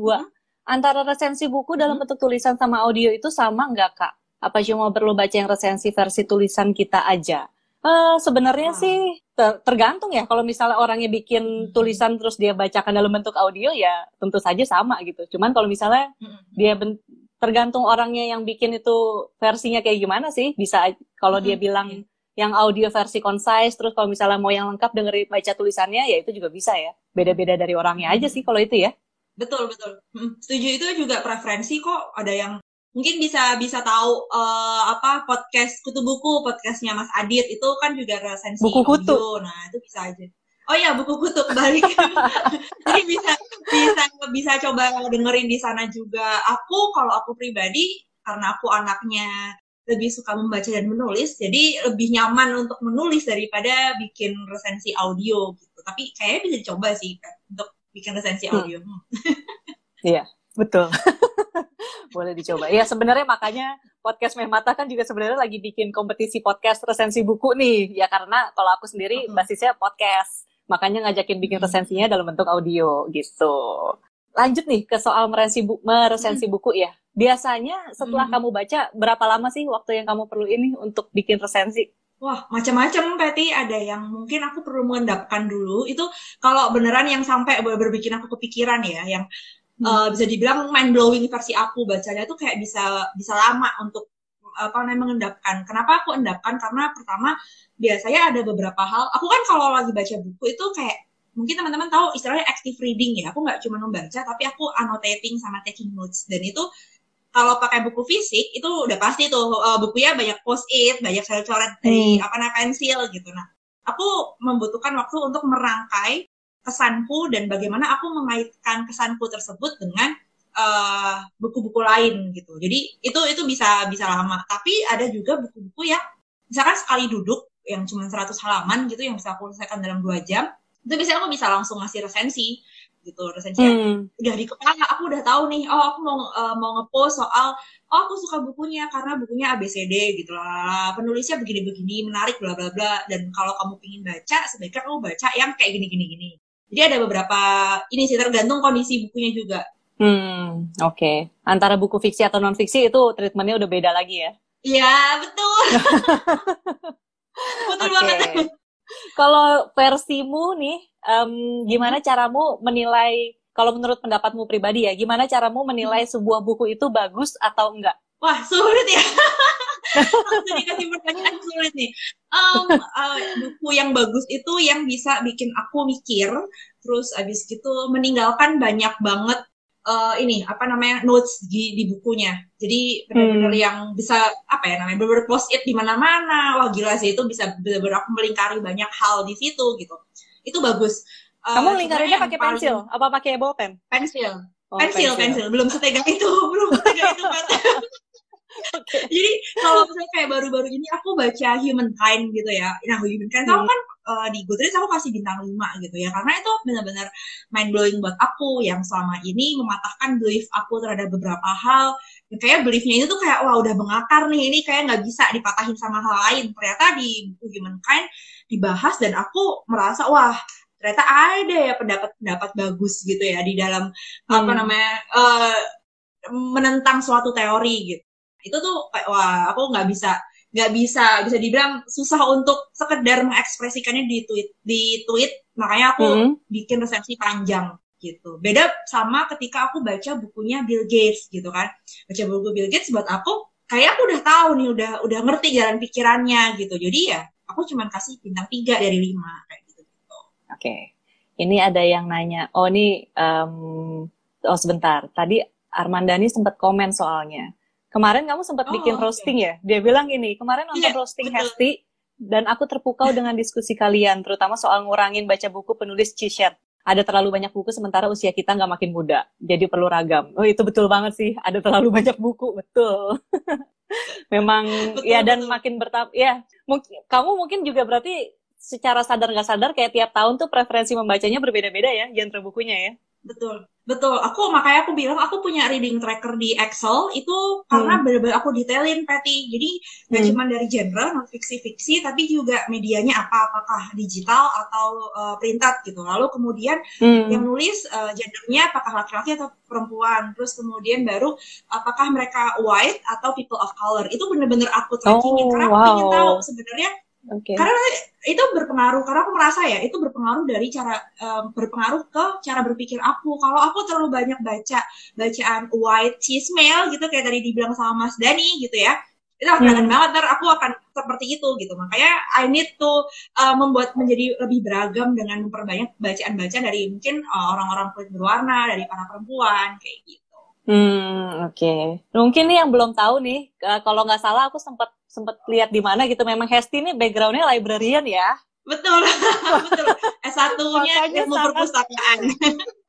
Antara resensi buku dalam bentuk tulisan sama audio itu sama nggak kak? Apa cuma perlu baca yang resensi versi tulisan kita aja? Eh sebenarnya Hmm. sih ter- tergantung ya. Kalau misalnya orangnya bikin Hmm. tulisan terus dia bacakan dalam bentuk audio ya tentu saja sama gitu. Cuman kalau misalnya Mm-mm. dia tergantung orangnya yang bikin itu versinya kayak gimana sih bisa kalau dia Mm-mm. bilang Iya. yang audio versi concise, terus kalau misalnya mau yang lengkap dengerin baca tulisannya, ya itu juga bisa ya. Beda-beda dari orangnya aja sih kalau itu ya. Betul betul. Hmm, setuju itu juga preferensi kok. Ada yang mungkin bisa bisa tahu uh, apa podcast kutu buku podcastnya Mas Adit itu kan juga resensi buku kutu. Audio. Nah itu bisa aja. Oh ya buku kutu kembali. *laughs* Jadi bisa bisa bisa coba dengerin di sana juga. Aku kalau aku pribadi karena aku anaknya lebih suka membaca dan menulis, jadi lebih nyaman untuk menulis daripada bikin resensi audio gitu. Tapi kayaknya bisa dicoba sih untuk bikin resensi hmm. audio. Hmm. *laughs* Iya, betul. *laughs* Boleh dicoba. Ya sebenarnya makanya podcast Mehmata kan juga sebenarnya lagi bikin kompetisi podcast resensi buku nih. Ya karena kalau aku sendiri hmm. basisnya podcast. Makanya ngajakin bikin resensinya dalam bentuk audio gitu. Lanjut nih ke soal meresensi, bu meresensi buku ya Biasanya setelah hmm. kamu baca, berapa lama sih waktu yang kamu perlu ini untuk bikin resensi? Wah, macam-macam, Patty. Ada yang mungkin aku perlu mengendapkan dulu. Itu kalau beneran yang sampai berbikin aku kepikiran ya, yang hmm. uh, bisa dibilang mind blowing versi aku bacanya itu kayak bisa bisa lama untuk apa namanya mengendapkan. Kenapa aku endapkan? Karena pertama biasanya ada beberapa hal. Aku kan kalau lagi baca buku itu kayak mungkin teman-teman tahu istilahnya active reading ya. Aku nggak cuma membaca, tapi aku annotating sama taking notes. Dan itu kalau pakai buku fisik itu udah pasti tuh uh, bukunya banyak post it, banyak coret-coret dari hmm. apa namanya pensil gitu. Nah, aku membutuhkan waktu untuk merangkai kesanku dan bagaimana aku mengaitkan kesanku tersebut dengan eh, buku-buku uh, lain gitu. Jadi itu itu bisa bisa lama. Tapi ada juga buku-buku yang misalkan sekali duduk yang cuma 100 halaman gitu yang bisa aku selesaikan dalam dua jam itu biasanya aku bisa langsung ngasih resensi gitu resensi hmm. udah di kepala aku udah tahu nih oh aku mau uh, mau ngepost soal oh aku suka bukunya karena bukunya ABCD gitu lah penulisnya begini-begini menarik bla bla bla dan kalau kamu pingin baca sebaiknya kamu baca yang kayak gini gini gini jadi ada beberapa ini sih tergantung kondisi bukunya juga hmm oke okay. antara buku fiksi atau non fiksi itu treatmentnya udah beda lagi ya iya betul *laughs* betul okay. banget kalau versimu nih um, gimana caramu menilai kalau menurut pendapatmu pribadi ya, gimana caramu menilai sebuah buku itu bagus atau enggak? Wah, sulit ya. *laughs* Langsung dikasih pertanyaan sulit nih. Um, uh, buku yang bagus itu yang bisa bikin aku mikir, terus abis gitu meninggalkan banyak banget uh, ini apa namanya notes di, di bukunya. Jadi benar-benar hmm. yang bisa apa ya namanya benar-benar post it di mana-mana. Wah gila sih itu bisa benar-benar aku melingkari banyak hal di situ gitu itu bagus. Uh, Kamu lingkarinnya pakai pensil? Apa pakai bolpen? Pensil. Oh, pensil, pensil, Belum setega itu, *laughs* belum setega itu. Okay. *laughs* Jadi kalau misalnya kayak baru-baru ini aku baca Humankind gitu ya. Nah, Humankind hmm. kan uh, di Goodreads aku kasih bintang 5 gitu ya. Karena itu benar-benar mind blowing buat aku yang selama ini mematahkan belief aku terhadap beberapa hal. Kayak beliefnya itu tuh kayak wah udah mengakar nih. Ini kayak nggak bisa dipatahin sama hal lain. Ternyata di buku Humankind dibahas dan aku merasa wah ternyata ada ya pendapat-pendapat bagus gitu ya di dalam hmm. apa namanya uh, menentang suatu teori gitu itu tuh kayak wah aku nggak bisa nggak bisa bisa dibilang susah untuk sekedar mengekspresikannya di tweet di tweet. Makanya aku hmm. bikin resensi panjang gitu. Beda sama ketika aku baca bukunya Bill Gates gitu kan. Baca buku Bill Gates buat aku kayak aku udah tahu nih udah udah ngerti jalan pikirannya gitu. Jadi ya aku cuma kasih bintang tiga dari lima kayak gitu gitu. Oke. Okay. ini ada yang nanya oh ini um, oh sebentar. Tadi Armandani sempat komen soalnya Kemarin kamu sempat oh, bikin roasting okay. ya? Dia bilang ini, kemarin nonton yeah, roasting betul. Hesti dan aku terpukau dengan diskusi kalian, terutama soal ngurangin baca buku penulis Cishet. Ada terlalu banyak buku sementara usia kita nggak makin muda, jadi perlu ragam. Oh itu betul banget sih, ada terlalu *laughs* banyak buku, betul. *laughs* Memang betul, ya dan betul. makin bertambah, ya mungkin kamu mungkin juga berarti secara sadar nggak sadar kayak tiap tahun tuh preferensi membacanya berbeda-beda ya, genre bukunya ya. Betul. Betul, aku makanya aku bilang aku punya reading tracker di Excel itu karena hmm. benar-benar aku detailin Patty. Jadi nggak hmm. cuma dari genre non fiksi fiksi, tapi juga medianya apa, apakah digital atau uh, printed gitu. Lalu kemudian hmm. yang nulis uh, gendernya apakah laki-laki atau perempuan. Terus kemudian baru apakah mereka white atau people of color. Itu benar-benar aku trackingin oh, karena aku wow. ingin tahu sebenarnya Okay. Karena itu berpengaruh karena aku merasa ya itu berpengaruh dari cara um, berpengaruh ke cara berpikir aku. Kalau aku terlalu banyak baca bacaan white cis male gitu kayak tadi dibilang sama Mas Dani gitu ya. itu akan hmm. banget ntar aku akan seperti itu gitu makanya I need to uh, membuat menjadi lebih beragam dengan memperbanyak bacaan-bacaan dari mungkin uh, orang-orang kulit berwarna dari para perempuan kayak gitu Hmm, oke. Okay. Mungkin nih yang belum tahu nih, uh, kalau nggak salah aku sempat sempat lihat di mana gitu. Memang Hesti ini backgroundnya librarian ya. Betul, *laughs* betul. S1-nya ilmu perpustakaan. *laughs*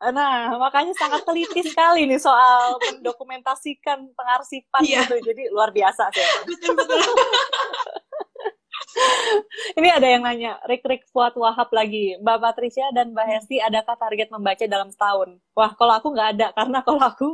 Nah, makanya sangat teliti sekali nih soal mendokumentasikan pengarsipan yeah. gitu. Jadi luar biasa sih. Betul, betul. *laughs* Ini ada yang nanya, Rik Rik Fuad Wahab lagi, Mbak Patricia dan Mbak Hesti, adakah target membaca dalam setahun? Wah, kalau aku nggak ada, karena kalau aku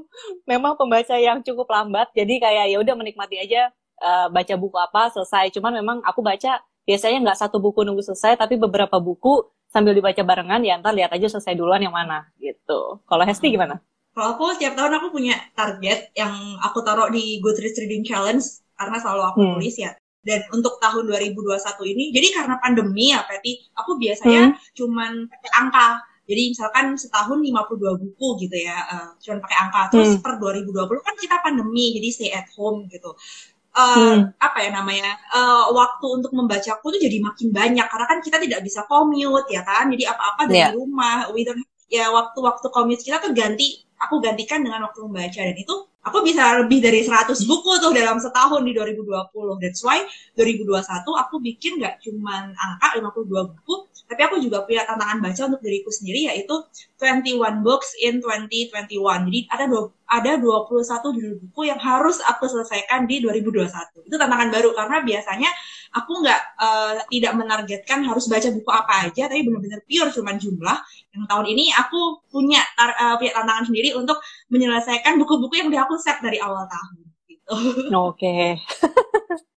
memang pembaca yang cukup lambat, jadi kayak ya udah menikmati aja uh, baca buku apa selesai. Cuman memang aku baca biasanya nggak satu buku nunggu selesai, tapi beberapa buku sambil dibaca barengan, ya ntar lihat aja selesai duluan yang mana gitu. Kalau Hesti gimana? Kalau aku setiap tahun aku punya target yang aku taruh di Goodreads Reading Challenge karena selalu aku hmm. tulis ya dan untuk tahun 2021 ini jadi karena pandemi ya Peti aku biasanya hmm. cuman pakai angka jadi misalkan setahun 52 buku gitu ya uh, cuman pakai angka terus hmm. per 2020 kan kita pandemi jadi stay at home gitu uh, hmm. apa ya namanya uh, waktu untuk membacaku tuh jadi makin banyak karena kan kita tidak bisa commute ya kan jadi apa-apa dari yeah. rumah we don't, ya waktu-waktu commute kita tuh ganti aku gantikan dengan waktu membaca dan itu aku bisa lebih dari 100 buku tuh dalam setahun di 2020. That's why 2021 aku bikin nggak cuman angka 52 buku, tapi aku juga punya tantangan baca untuk diriku sendiri yaitu 21 books in 2021. Jadi ada dua, ada 21 judul buku yang harus aku selesaikan di 2021. Itu tantangan baru karena biasanya aku nggak uh, tidak menargetkan harus baca buku apa aja tapi benar-benar pure cuman jumlah yang tahun ini aku punya tar, uh, punya tantangan sendiri untuk menyelesaikan buku-buku yang udah aku set dari awal tahun gitu. *laughs* Oke. Okay.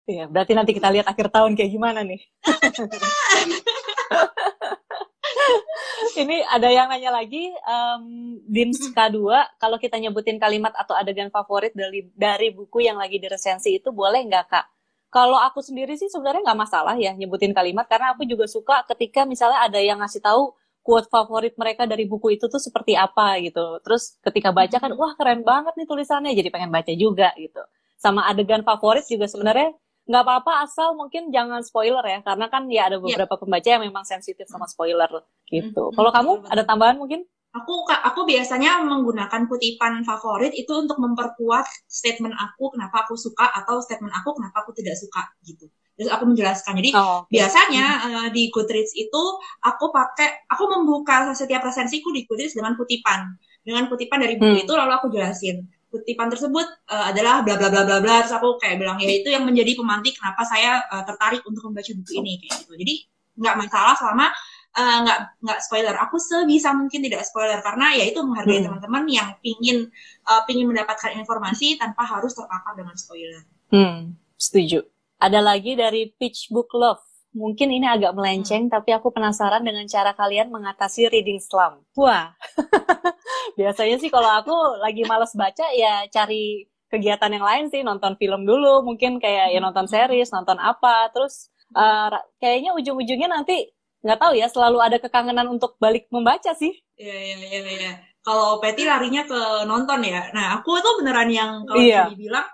*laughs* ya, berarti nanti kita lihat akhir tahun kayak gimana nih. *laughs* *laughs* ini ada yang nanya lagi, um, Dims K2, kalau kita nyebutin kalimat atau adegan favorit dari, dari buku yang lagi diresensi itu boleh nggak kak? Kalau aku sendiri sih sebenarnya nggak masalah ya nyebutin kalimat karena aku juga suka ketika misalnya ada yang ngasih tahu quote favorit mereka dari buku itu tuh seperti apa gitu. Terus ketika baca kan wah keren banget nih tulisannya jadi pengen baca juga gitu. Sama adegan favorit juga sebenarnya nggak apa-apa asal mungkin jangan spoiler ya karena kan ya ada iya. beberapa yeah. pembaca yang memang sensitif sama spoiler gitu. Kalau kamu ada tambahan mungkin? aku aku biasanya menggunakan kutipan favorit itu untuk memperkuat statement aku kenapa aku suka atau statement aku kenapa aku tidak suka gitu terus aku menjelaskan jadi oh, okay. biasanya uh, di Goodreads itu aku pakai aku membuka setiap resensiku di Goodreads dengan kutipan dengan kutipan dari buku hmm. itu lalu aku jelasin kutipan tersebut uh, adalah bla bla bla bla bla terus aku kayak bilang ya itu yang menjadi pemantik kenapa saya uh, tertarik untuk membaca buku ini kayak gitu jadi nggak masalah selama Eh, nggak uh, nggak spoiler. Aku sebisa mungkin tidak spoiler karena ya itu menghargai hmm. teman-teman yang pingin uh, pingin mendapatkan informasi tanpa harus terpapar dengan spoiler. Hmm, setuju. Ada lagi dari Pitch Book Love. Mungkin ini agak melenceng, hmm. tapi aku penasaran dengan cara kalian mengatasi reading slump. Wah, *laughs* biasanya sih kalau aku lagi males baca ya cari kegiatan yang lain sih, nonton film dulu, mungkin kayak ya nonton series, nonton apa, terus uh, kayaknya ujung-ujungnya nanti nggak tahu ya selalu ada kekangenan untuk balik membaca sih. Iya iya iya. Ya. Kalau Petty larinya ke nonton ya. Nah aku tuh beneran yang kalau iya. dibilang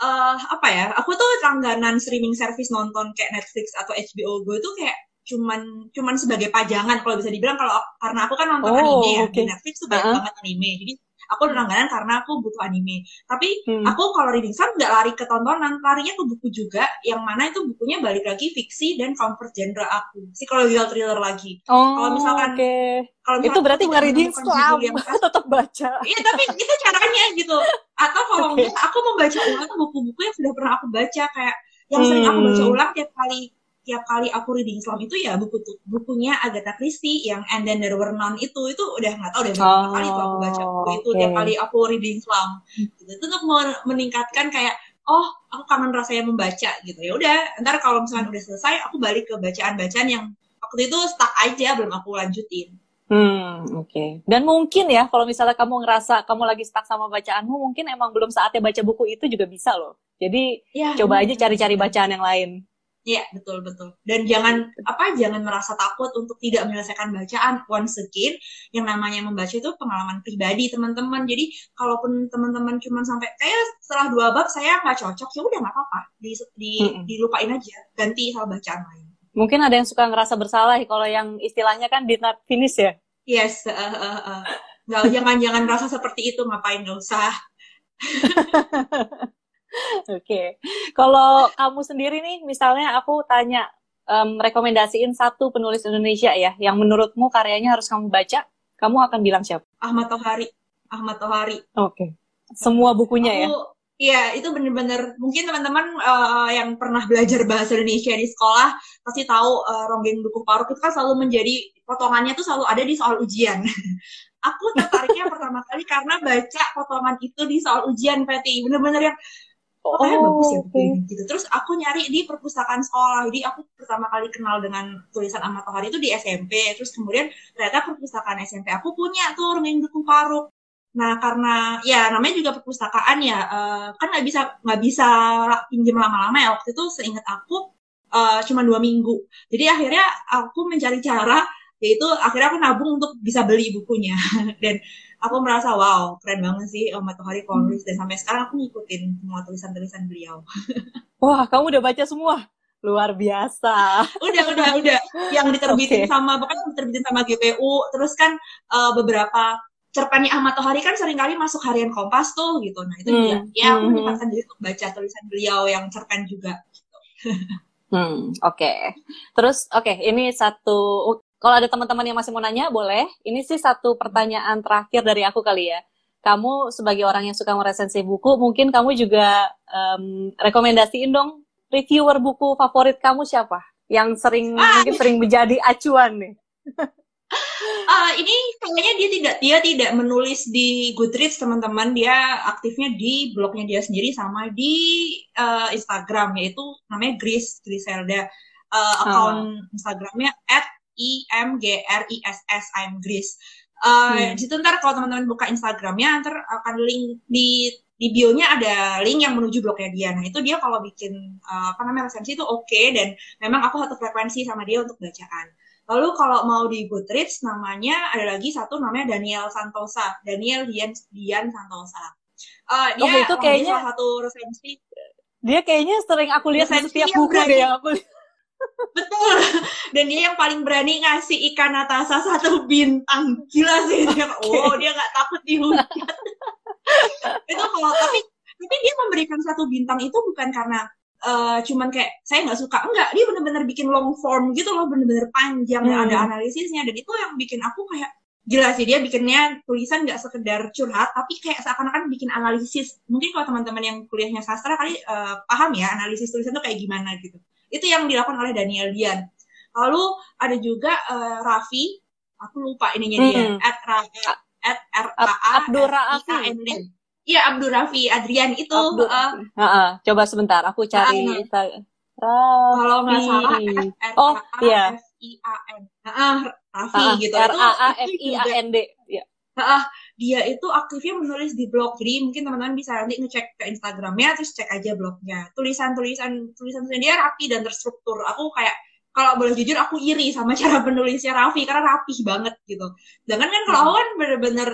uh, apa ya? Aku tuh langganan streaming service nonton kayak Netflix atau HBO Go itu kayak cuman cuman sebagai pajangan kalau bisa dibilang kalau karena aku kan nonton oh, anime ya okay. di Netflix tuh banyak uh -huh. banget anime jadi aku langganan karena aku butuh anime tapi hmm. aku kalau reading slump nggak lari ke tontonan larinya ke buku juga yang mana itu bukunya balik lagi fiksi dan comfort genre aku psychological thriller lagi oh, kalau misalkan okay. kalau itu berarti nggak reading yang *laughs* tetap baca iya tapi itu caranya gitu atau kalau okay. aku membaca ulang buku-buku yang sudah pernah aku baca kayak yang sering aku baca hmm. ulang tiap kali tiap kali aku reading Islam itu ya buku bukunya Agatha Christie yang And Then There Were None itu itu udah nggak tahu deh berapa oh, kali itu aku baca buku itu okay. tiap kali aku reading Islam gitu. itu untuk meningkatkan kayak oh aku kangen rasanya membaca gitu ya udah ntar kalau misalnya udah selesai aku balik ke bacaan-bacaan yang waktu itu stuck aja belum aku lanjutin Hmm, oke. Okay. Dan mungkin ya, kalau misalnya kamu ngerasa kamu lagi stuck sama bacaanmu, mungkin emang belum saatnya baca buku itu juga bisa loh. Jadi ya, coba aja cari-cari bacaan yang lain. Iya, betul betul. Dan jangan apa jangan merasa takut untuk tidak menyelesaikan bacaan. Once again, yang namanya membaca itu pengalaman pribadi teman-teman. Jadi kalaupun teman-teman cuma sampai kayak setelah dua bab saya nggak cocok, ya udah nggak apa-apa, di, di mm dilupain aja, ganti hal bacaan lain. Mungkin ada yang suka ngerasa bersalah kalau yang istilahnya kan did not finish ya. Yes, uh, uh, uh. Nggak, jangan jangan merasa seperti itu, ngapain nggak usah. *laughs* *laughs* Oke, okay. kalau kamu sendiri nih, misalnya aku tanya um, rekomendasiin satu penulis Indonesia ya, yang menurutmu karyanya harus kamu baca, kamu akan bilang siapa? Ahmad Tohari. Ahmad Tohari. Oke. Okay. Semua bukunya ya? aku, ya? Iya, itu bener-bener mungkin teman-teman uh, yang pernah belajar bahasa Indonesia di sekolah pasti tahu uh, Ronggeng Dukuh Paruk itu kan selalu menjadi potongannya tuh selalu ada di soal ujian. *laughs* aku tertariknya pertama kali karena baca potongan itu di soal ujian, Peti. Bener-bener yang oh, kayak bagus ya okay. gitu. Terus aku nyari di perpustakaan sekolah. Jadi aku pertama kali kenal dengan tulisan Ahmad Tohari itu di SMP. Terus kemudian ternyata perpustakaan SMP aku punya tuh Ronggeng Dukuh Paruk Nah, karena ya namanya juga perpustakaan ya, uh, kan nggak bisa nggak bisa pinjam lama-lama ya. Waktu itu seingat aku uh, cuma dua minggu. Jadi akhirnya aku mencari cara, yaitu akhirnya aku nabung untuk bisa beli bukunya. *laughs* Dan aku merasa wow keren banget sih Om Matahari Konris dan sampai sekarang aku ngikutin semua tulisan-tulisan beliau. *laughs* Wah, kamu udah baca semua? luar biasa. udah, udah, udah. Yang *laughs* diterbitin okay. sama bahkan diterbitin sama GPU, terus kan uh, beberapa cerpennya Ahmad Tohari kan sering kali masuk harian Kompas tuh gitu. Nah itu hmm. juga ya aku hmm. menyempatkan diri untuk baca tulisan beliau yang cerpen juga. Gitu. hmm, oke. Okay. Terus oke, okay, ini satu kalau ada teman-teman yang masih mau nanya boleh. Ini sih satu pertanyaan terakhir dari aku kali ya. Kamu sebagai orang yang suka meresensi buku, mungkin kamu juga um, rekomendasiin dong reviewer buku favorit kamu siapa? Yang sering ah. mungkin sering menjadi acuan nih. uh, *laughs* ini kayaknya dia tidak dia tidak menulis di Goodreads teman-teman dia aktifnya di blognya dia sendiri sama di uh, Instagram yaitu namanya Gris Griselda uh, account oh. Instagramnya at i m g r i s s I'm Gris uh, hmm. di situ ntar kalau teman-teman buka Instagramnya ntar akan link di di bio-nya ada link yang menuju blognya dia. Nah itu dia kalau bikin uh, apa namanya resensi itu oke okay, dan memang aku satu frekuensi sama dia untuk bacaan. Lalu kalau mau di Goodreads namanya ada lagi satu namanya Daniel Santosa, Daniel Dian Dian Santosa. Uh, dia oh, itu kayaknya salah satu resensi. Dia kayaknya sering aku lihat setiap buku deh aku. Betul. Dan dia yang paling berani ngasih ikan Natasha satu bintang. Gila sih dia. Okay. Oh, dia nggak takut dihujat. *laughs* itu kalau tapi tapi dia memberikan satu bintang itu bukan karena uh, cuman kayak saya nggak suka enggak dia bener-bener bikin long form gitu loh bener-bener panjang hmm. ada analisisnya dan itu yang bikin aku kayak gila sih dia bikinnya tulisan nggak sekedar curhat tapi kayak seakan-akan bikin analisis mungkin kalau teman-teman yang kuliahnya sastra kali uh, paham ya analisis tulisan itu kayak gimana gitu itu yang dilakukan oleh Daniel Dian lalu ada juga uh, Raffi aku lupa ininya dia hmm. at, at R A A Abdur Raffi Iya Abdur Raffi Adrian itu. Abdur. Uh, uh, uh, coba sebentar, aku cari. Uh, Kalau nggak salah R oh iya. F I A N. Uh, Raffi uh, gitu. R A A F I A N D. Ya. Uh, dia itu aktifnya menulis di blog, jadi mungkin teman-teman bisa nanti ngecek ke Instagramnya, terus cek aja blognya. Tulisan-tulisan tulisan dia rapi dan terstruktur. Aku kayak kalau boleh jujur aku iri sama *laughs* cara penulisnya Raffi karena rapih banget gitu. Jangan kan kalau hmm. kan bener-bener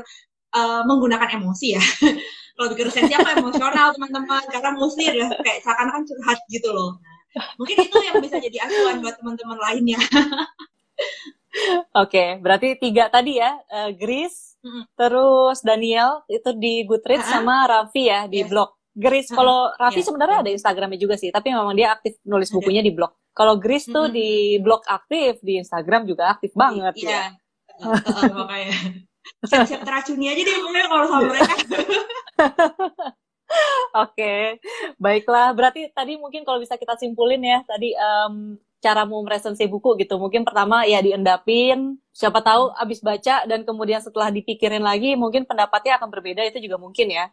uh, menggunakan emosi ya. *laughs* kalau bikin resensi aku emosional teman-teman karena mostly adalah kayak seakan-akan curhat gitu loh nah, mungkin itu yang bisa jadi acuan buat teman-teman lainnya *laughs* Oke, okay, berarti tiga tadi ya, uh, Gris, mm-hmm. terus Daniel itu di Goodreads sama Raffi ya di yes. blog. Gris, uh-huh. kalau Raffi yes. sebenarnya ada Instagramnya juga sih, tapi memang dia aktif nulis bukunya di blog. Kalau Gris mm-hmm. tuh di blog aktif, di Instagram juga aktif banget iya. ya. uh, makanya siap-siap teracuni aja deh mulai kalau sama mereka. *laughs* Oke, okay. baiklah. Berarti tadi mungkin kalau bisa kita simpulin ya, tadi um, mau meresensi buku gitu. Mungkin pertama ya diendapin, siapa tahu abis baca dan kemudian setelah dipikirin lagi, mungkin pendapatnya akan berbeda. Itu juga mungkin ya.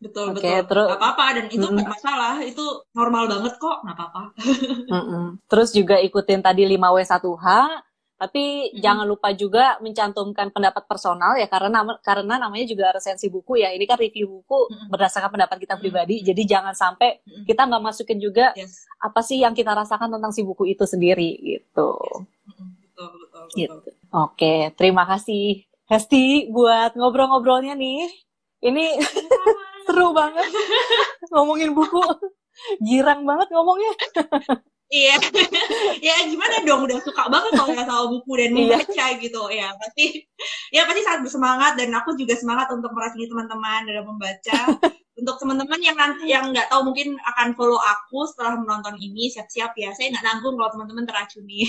Betul okay, betul. Terus, gak apa-apa dan itu mm, gak masalah. Itu normal banget kok, gak apa-apa. *laughs* terus juga ikutin tadi 5W1H Tapi Mm-mm. jangan lupa juga mencantumkan pendapat personal ya karena karena namanya juga resensi buku ya. Ini kan review buku Mm-mm. berdasarkan pendapat kita pribadi. Jadi jangan sampai kita nggak masukin juga Yes. apa sih yang kita rasakan tentang si buku itu sendiri gitu. Mm-mm. Betul, betul, betul. Gitu. Oke, terima kasih Hesti buat ngobrol-ngobrolnya nih. Ini *laughs* seru banget ngomongin buku. Girang banget ngomongnya. *laughs* Iya, *laughs* ya gimana dong? Udah suka banget kalau ya sama buku dan Iya. membaca gitu. Ya pasti ya pasti sangat bersemangat dan aku juga semangat untuk meracuni teman-teman dalam membaca. *laughs* Untuk teman-teman yang nanti yang nggak tahu mungkin akan follow aku setelah menonton ini siap-siap ya. Saya nggak nanggung kalau teman-teman teracuni.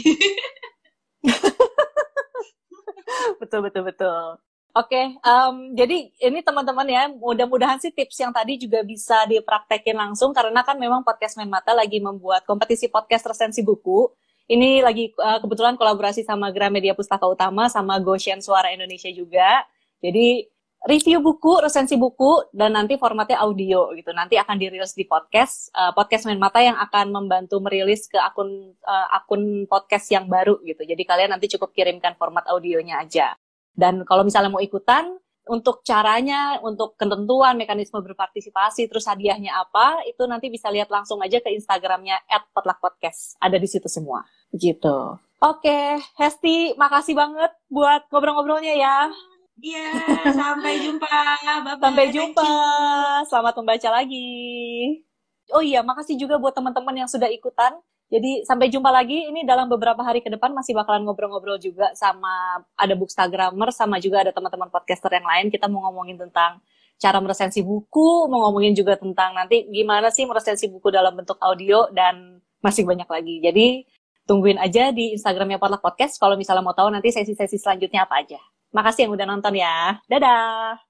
*laughs* Betul betul betul. Oke, em, jadi ini teman-teman ya, mudah-mudahan sih tips yang tadi juga bisa dipraktekin langsung karena kan memang podcast Main Mata lagi membuat kompetisi podcast resensi buku. Ini lagi eh, kebetulan kolaborasi sama Gramedia Pustaka Utama sama Goshen Suara Indonesia juga. Jadi review buku, resensi buku, dan nanti formatnya audio gitu. Nanti akan dirilis di podcast, eh, podcast Main Mata yang akan membantu merilis ke akun eh, akun podcast yang baru gitu. Jadi kalian nanti cukup kirimkan format audionya aja. Dan kalau misalnya mau ikutan, untuk caranya, untuk ketentuan, mekanisme berpartisipasi, terus hadiahnya apa, itu nanti bisa lihat langsung aja ke Instagramnya @potlakpodcast. Ada di situ semua. Begitu. Oke, Hesti, makasih banget buat ngobrol-ngobrolnya ya. iya sampai jumpa bye Sampai jumpa. Selamat membaca lagi. Oh iya, makasih juga buat teman-teman yang sudah ikutan. Jadi sampai jumpa lagi. Ini dalam beberapa hari ke depan masih bakalan ngobrol-ngobrol juga sama ada bookstagrammer sama juga ada teman-teman podcaster yang lain. Kita mau ngomongin tentang cara meresensi buku, mau ngomongin juga tentang nanti gimana sih meresensi buku dalam bentuk audio dan masih banyak lagi. Jadi tungguin aja di Instagramnya Potluck Podcast kalau misalnya mau tahu nanti sesi-sesi selanjutnya apa aja. Makasih yang udah nonton ya. Dadah.